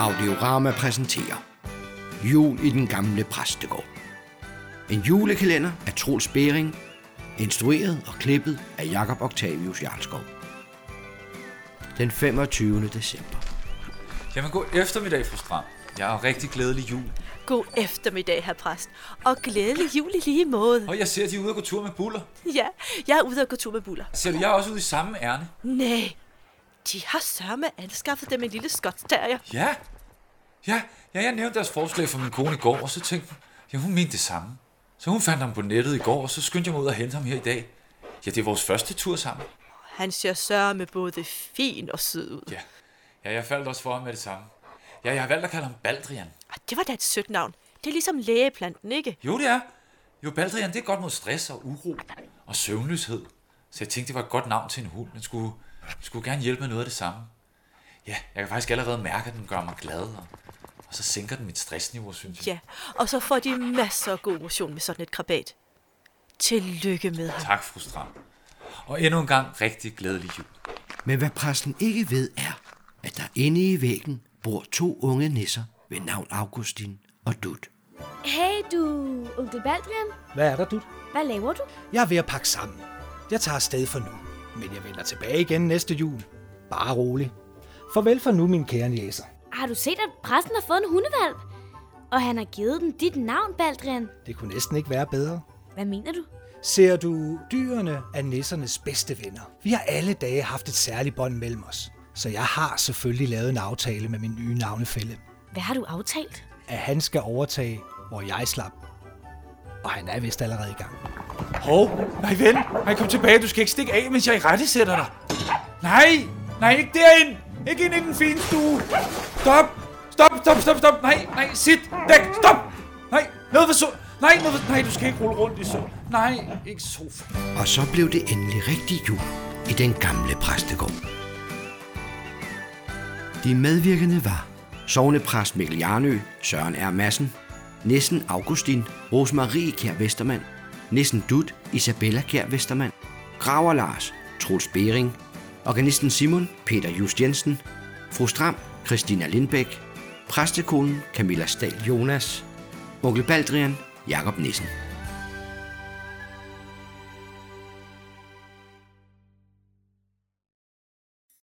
Audiorama præsenterer Jul i den gamle præstegård. En julekalender af Troels Bering, instrueret og klippet af Jakob Octavius Jarlskov. Den 25. december. Jamen, god eftermiddag, fru Stram. Jeg har rigtig glædelig jul. God eftermiddag, herr præst. Og glædelig jul i lige måde. Og jeg ser, at de er ude og gå tur med buller. Ja, jeg er ude og gå tur med buller. Ser du, jeg er også ude i samme ærne. Nej, de har sørme anskaffet dem en lille skotsterrier. Ja. Ja, ja, jeg nævnte deres forslag for min kone i går, og så tænkte hun, ja, hun mente det samme. Så hun fandt ham på nettet i går, og så skyndte jeg mig ud og hente ham her i dag. Ja, det er vores første tur sammen. Han ser sørme både fin og sød ud. Ja, ja jeg faldt også for ham med det samme. Ja, jeg har valgt at kalde ham Baldrian. Ah, Det var da et sødt navn. Det er ligesom lægeplanten, ikke? Jo, det er. Jo, Baldrian, det er godt mod stress og uro og søvnløshed. Så jeg tænkte, det var et godt navn til en hund. Den skulle, skulle gerne hjælpe med noget af det samme. Ja, jeg kan faktisk allerede mærke, at den gør mig glad, og, og så sænker den mit stressniveau, synes jeg. Ja, og så får de masser af god motion med sådan et krabat. Tillykke med ham. Tak, fru Stram. Og endnu en gang rigtig glædelig jul. Men hvad præsten ikke ved er, at der inde i væggen bor to unge nisser ved navn Augustin og Dut. Hey du, onkel Baldrian. Hvad er der, du? Hvad laver du? Jeg er ved at pakke sammen. Jeg tager afsted for nu, men jeg vender tilbage igen næste jul. Bare rolig. Farvel for nu, min kære næser. Har du set, at præsten har fået en hundevalp? Og han har givet den dit navn, Baldrian. Det kunne næsten ikke være bedre. Hvad mener du? Ser du, dyrene er nissernes bedste venner. Vi har alle dage haft et særligt bånd mellem os. Så jeg har selvfølgelig lavet en aftale med min nye navnefælde. Hvad har du aftalt? At han skal overtage, hvor jeg slap. Og han er vist allerede i gang. Hov, nej ven, nej kom tilbage, du skal ikke stikke af, mens jeg i rette sætter dig. Nej, nej ikke derind, ikke ind i den fine stue. Stop, stop, stop, stop, stop, nej, nej, sit, Dæk. stop. Nej, noget for så, nej, noget for, nej, du skal ikke rulle rundt i så. Nej, ikke sofa. Og så blev det endelig rigtig jul i den gamle præstegård. De medvirkende var sovnepræst Mikkel Jarnø, Søren R. Madsen, Nissen Augustin, Rosmarie Kjær Vestermand, Nissen Dut, Isabella Kjær Vestermand, Graver Lars, Troels Bering, organisten Simon, Peter Just Jensen, fru Stram, Christina Lindbæk, præstekonen Camilla Stahl Jonas, onkel Baldrian, Jakob Nissen.